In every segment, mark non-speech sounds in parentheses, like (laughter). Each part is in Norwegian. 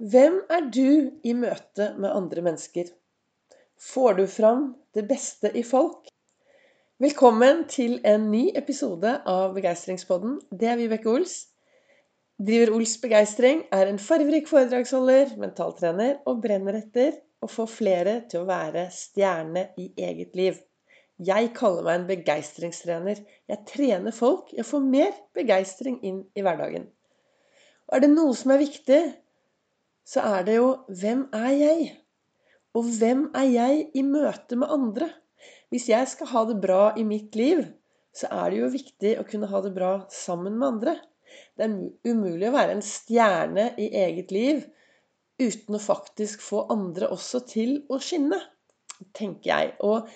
Hvem er du i møte med andre mennesker? Får du fram det beste i folk? Velkommen til en ny episode av Begeistringspodden. Det er Vibeke Ols. Driver Ols Begeistring, er en farverik foredragsholder, mentaltrener og brenner etter å få flere til å være stjerne i eget liv. Jeg kaller meg en begeistringstrener. Jeg trener folk Jeg får mer begeistring inn i hverdagen. Og er det noe som er viktig, så er det jo hvem er jeg? Og hvem er jeg i møte med andre? Hvis jeg skal ha det bra i mitt liv, så er det jo viktig å kunne ha det bra sammen med andre. Det er umulig å være en stjerne i eget liv uten å faktisk få andre også til å skinne, tenker jeg. Og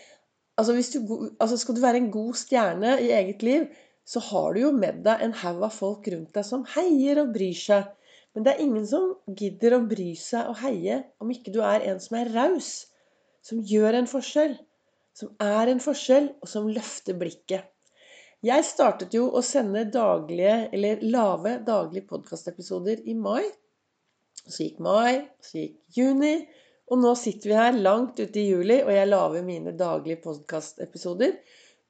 altså, du, altså skal du være en god stjerne i eget liv, så har du jo med deg en haug av folk rundt deg som heier og bryr seg men det er ingen som gidder å bry seg og heie om ikke du er en som er raus, som gjør en forskjell, som er en forskjell, og som løfter blikket. Jeg startet jo å sende daglige, eller lave daglige podkastepisoder i mai. Så gikk mai, så gikk juni, og nå sitter vi her langt ute i juli, og jeg lager mine daglige podkastepisoder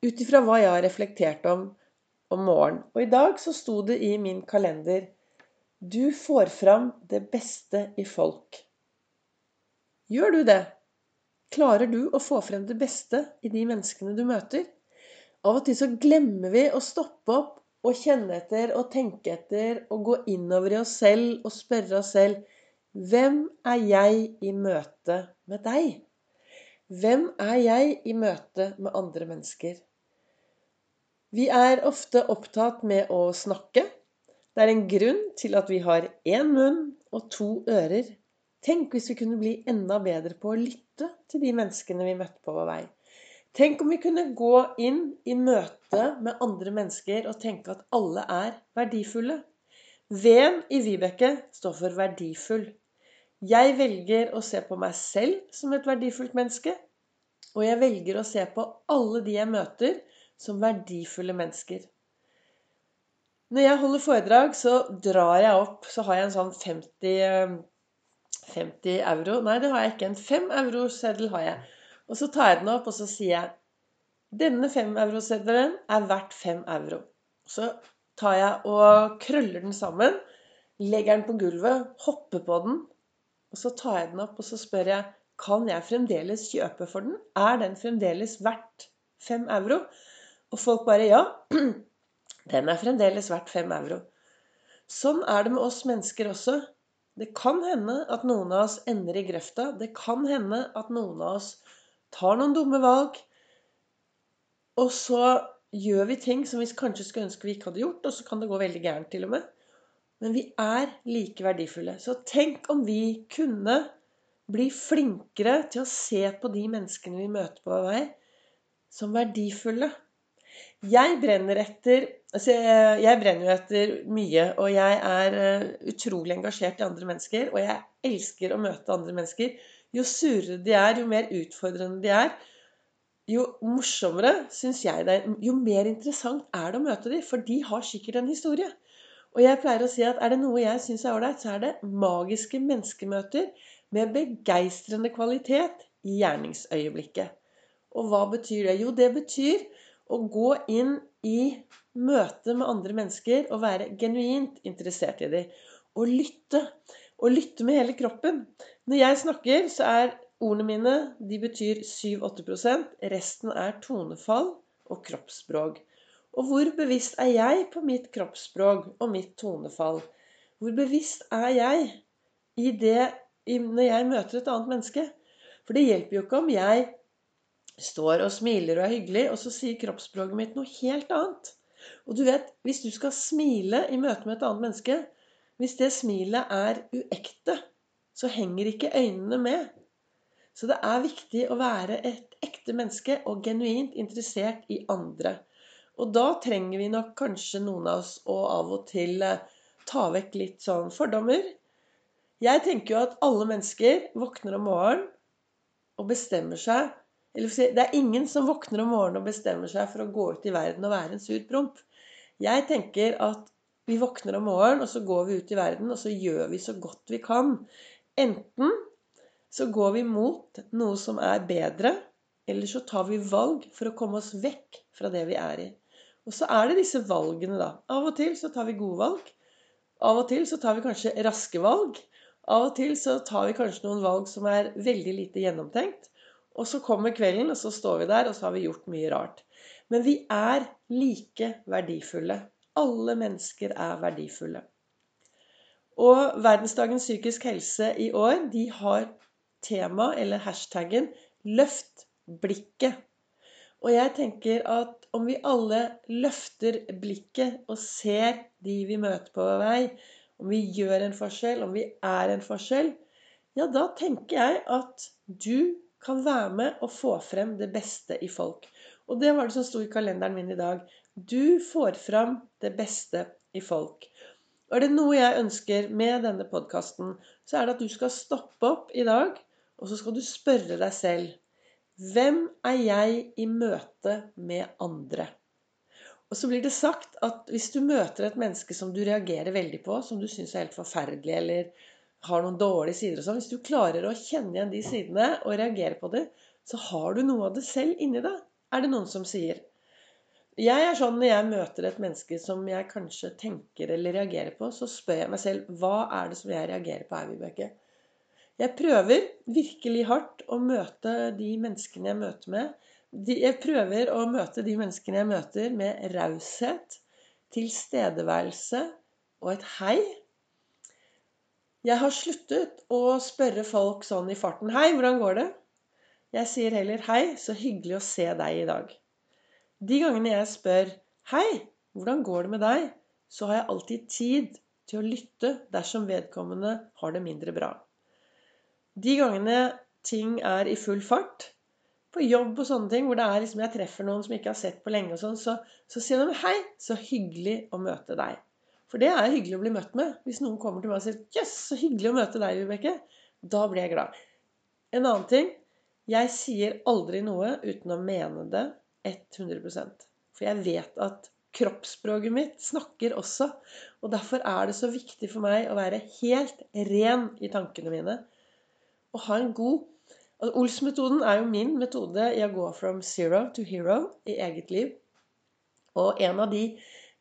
ut ifra hva jeg har reflektert om om morgenen. Og i dag så sto det i min kalender du får fram det beste i folk. Gjør du det? Klarer du å få frem det beste i de menneskene du møter? Av og til så glemmer vi å stoppe opp og kjenne etter og tenke etter og gå innover i oss selv og spørre oss selv Hvem er jeg i møte med deg? Hvem er jeg i møte med andre mennesker? Vi er ofte opptatt med å snakke. Det er en grunn til at vi har én munn og to ører. Tenk hvis vi kunne bli enda bedre på å lytte til de menneskene vi møtte på vår vei. Tenk om vi kunne gå inn i møte med andre mennesker og tenke at alle er verdifulle. V-en i Vibeke står for verdifull. Jeg velger å se på meg selv som et verdifullt menneske. Og jeg velger å se på alle de jeg møter, som verdifulle mennesker. Når jeg holder foredrag, så drar jeg opp Så har jeg en sånn 50, 50 eh, euro Nei, det har jeg ikke. En 5 euro-seddel har jeg. Og så tar jeg den opp, og så sier jeg Denne 5 euro-seddelen er verdt 5 euro. Så tar jeg og krøller den sammen, legger den på gulvet, hopper på den. Og så tar jeg den opp, og så spør jeg kan jeg fremdeles kjøpe for den. Er den fremdeles verdt 5 euro? Og folk bare ja. (clears throat) Den er fremdeles verdt fem euro. Sånn er det med oss mennesker også. Det kan hende at noen av oss ender i grøfta. Det kan hende at noen av oss tar noen dumme valg. Og så gjør vi ting som vi kanskje skulle ønske vi ikke hadde gjort, og så kan det gå veldig gærent til og med. Men vi er like verdifulle. Så tenk om vi kunne bli flinkere til å se på de menneskene vi møter på vei, som verdifulle. Jeg brenner etter altså jeg, brenner jo etter mye, og jeg er eh, utrolig engasjert i andre mennesker. Og jeg elsker å møte andre mennesker. Jo surere de er, jo mer utfordrende de er, jo morsommere syns jeg det er. Jo mer interessant er det å møte dem, for de har sikkert en historie. Og jeg pleier å si at er det noe jeg syns er ålreit, så er det magiske menneskemøter med begeistrende kvalitet i gjerningsøyeblikket. Og hva betyr det? Jo, det betyr å gå inn i møte med andre mennesker og være genuint interessert i dem. Og lytte. Og lytte med hele kroppen. Når jeg snakker, så er ordene mine de betyr 7-8 Resten er tonefall og kroppsspråk. Og hvor bevisst er jeg på mitt kroppsspråk og mitt tonefall? Hvor bevisst er jeg i det når jeg møter et annet menneske? For det hjelper jo ikke om jeg står og smiler og er hyggelig, og så sier kroppsspråket mitt noe helt annet. Og du vet, hvis du skal smile i møte med et annet menneske, hvis det smilet er uekte, så henger ikke øynene med. Så det er viktig å være et ekte menneske og genuint interessert i andre. Og da trenger vi nok kanskje noen av oss å av og til eh, ta vekk litt sånn fordommer. Jeg tenker jo at alle mennesker våkner om morgenen og bestemmer seg det er ingen som våkner om morgenen og bestemmer seg for å gå ut i verden og være en sur promp. Jeg tenker at Vi våkner om morgenen, og så går vi ut i verden, og så gjør vi så godt vi kan. Enten så går vi mot noe som er bedre, eller så tar vi valg for å komme oss vekk fra det vi er i. Og så er det disse valgene, da. Av og til så tar vi gode valg. Av og til så tar vi kanskje raske valg. Av og til så tar vi kanskje noen valg som er veldig lite gjennomtenkt. Og så kommer kvelden, og så står vi der, og så har vi gjort mye rart. Men vi er like verdifulle. Alle mennesker er verdifulle. Og verdensdagens psykisk helse i år, de har tema, eller hashtaggen, 'Løft blikket'. Og jeg tenker at om vi alle løfter blikket og ser de vi møter på vei, om vi gjør en forskjell, om vi er en forskjell, ja, da tenker jeg at du kan være med og få frem det beste i folk. Og det var det som sto i kalenderen min i dag. Du får fram det beste i folk. Og er det noe jeg ønsker med denne podkasten, så er det at du skal stoppe opp i dag, og så skal du spørre deg selv Hvem er jeg i møte med andre? Og så blir det sagt at hvis du møter et menneske som du reagerer veldig på, som du syns er helt forferdelig, eller har noen dårlige sider og sånn Hvis du klarer å kjenne igjen de sidene og reagere på det, så har du noe av det selv inni deg, er det noen som sier. Jeg er sånn når jeg møter et menneske som jeg kanskje tenker eller reagerer på, så spør jeg meg selv hva er det som jeg reagerer på her, Vibeke? Jeg prøver virkelig hardt å møte de menneskene jeg møter med. Jeg prøver å møte de menneskene jeg møter, med raushet, tilstedeværelse og et hei. Jeg har sluttet å spørre folk sånn i farten 'Hei, hvordan går det?' Jeg sier heller 'Hei, så hyggelig å se deg i dag'. De gangene jeg spør 'Hei, hvordan går det med deg?', så har jeg alltid tid til å lytte dersom vedkommende har det mindre bra. De gangene ting er i full fart, på jobb og sånne ting, hvor det er liksom jeg treffer noen som ikke har sett på lenge, og sånn, så, så sier de 'Hei, så hyggelig å møte deg'. For det er hyggelig å bli møtt med. Hvis noen kommer til meg og sier 'Jøss, så hyggelig å møte deg, Vibeke', da blir jeg glad. En annen ting jeg sier aldri noe uten å mene det 100% For jeg vet at kroppsspråket mitt snakker også. Og derfor er det så viktig for meg å være helt ren i tankene mine. Og ha en god altså Ols-metoden er jo min metode i å gå from zero to hero i eget liv. Og en av de,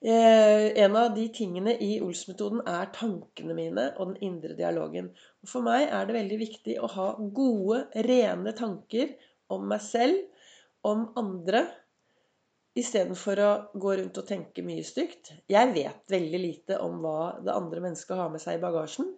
en av de tingene i Ols-metoden er tankene mine og den indre dialogen. Og for meg er det veldig viktig å ha gode, rene tanker om meg selv om andre istedenfor å gå rundt og tenke mye stygt. Jeg vet veldig lite om hva det andre mennesket har med seg i bagasjen.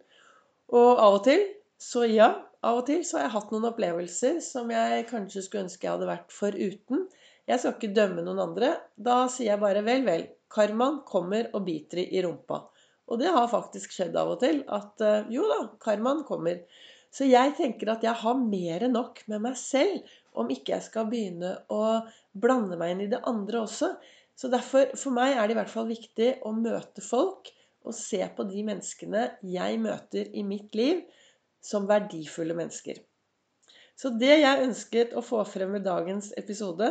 Og av og til, så ja, av og til så har jeg hatt noen opplevelser som jeg kanskje skulle ønske jeg hadde vært foruten. Jeg skal ikke dømme noen andre. Da sier jeg bare vel, vel. Karmaen kommer og biter i rumpa. Og det har faktisk skjedd av og til. At eh, jo da, karmaen kommer. Så jeg tenker at jeg har mer enn nok med meg selv om ikke jeg skal begynne å blande meg inn i det andre også. Så derfor, for meg er det i hvert fall viktig å møte folk og se på de menneskene jeg møter i mitt liv, som verdifulle mennesker. Så det jeg ønsket å få frem med dagens episode,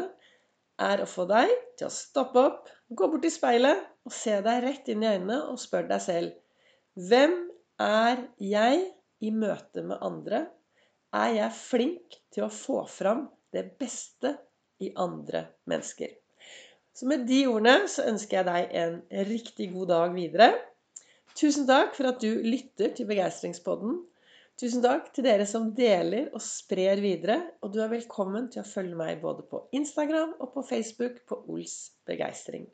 er å få deg til å stoppe opp, gå bort til speilet og se deg rett inn i øynene og spørre deg selv Hvem er jeg i møte med andre? er jeg flink til å få fram det beste i andre mennesker. Så med de ordene så ønsker jeg deg en riktig god dag videre. Tusen takk for at du lytter til Begeistringspodden. Tusen takk til dere som deler og sprer videre. Og du er velkommen til å følge meg både på Instagram og på Facebook på Ols begeistring.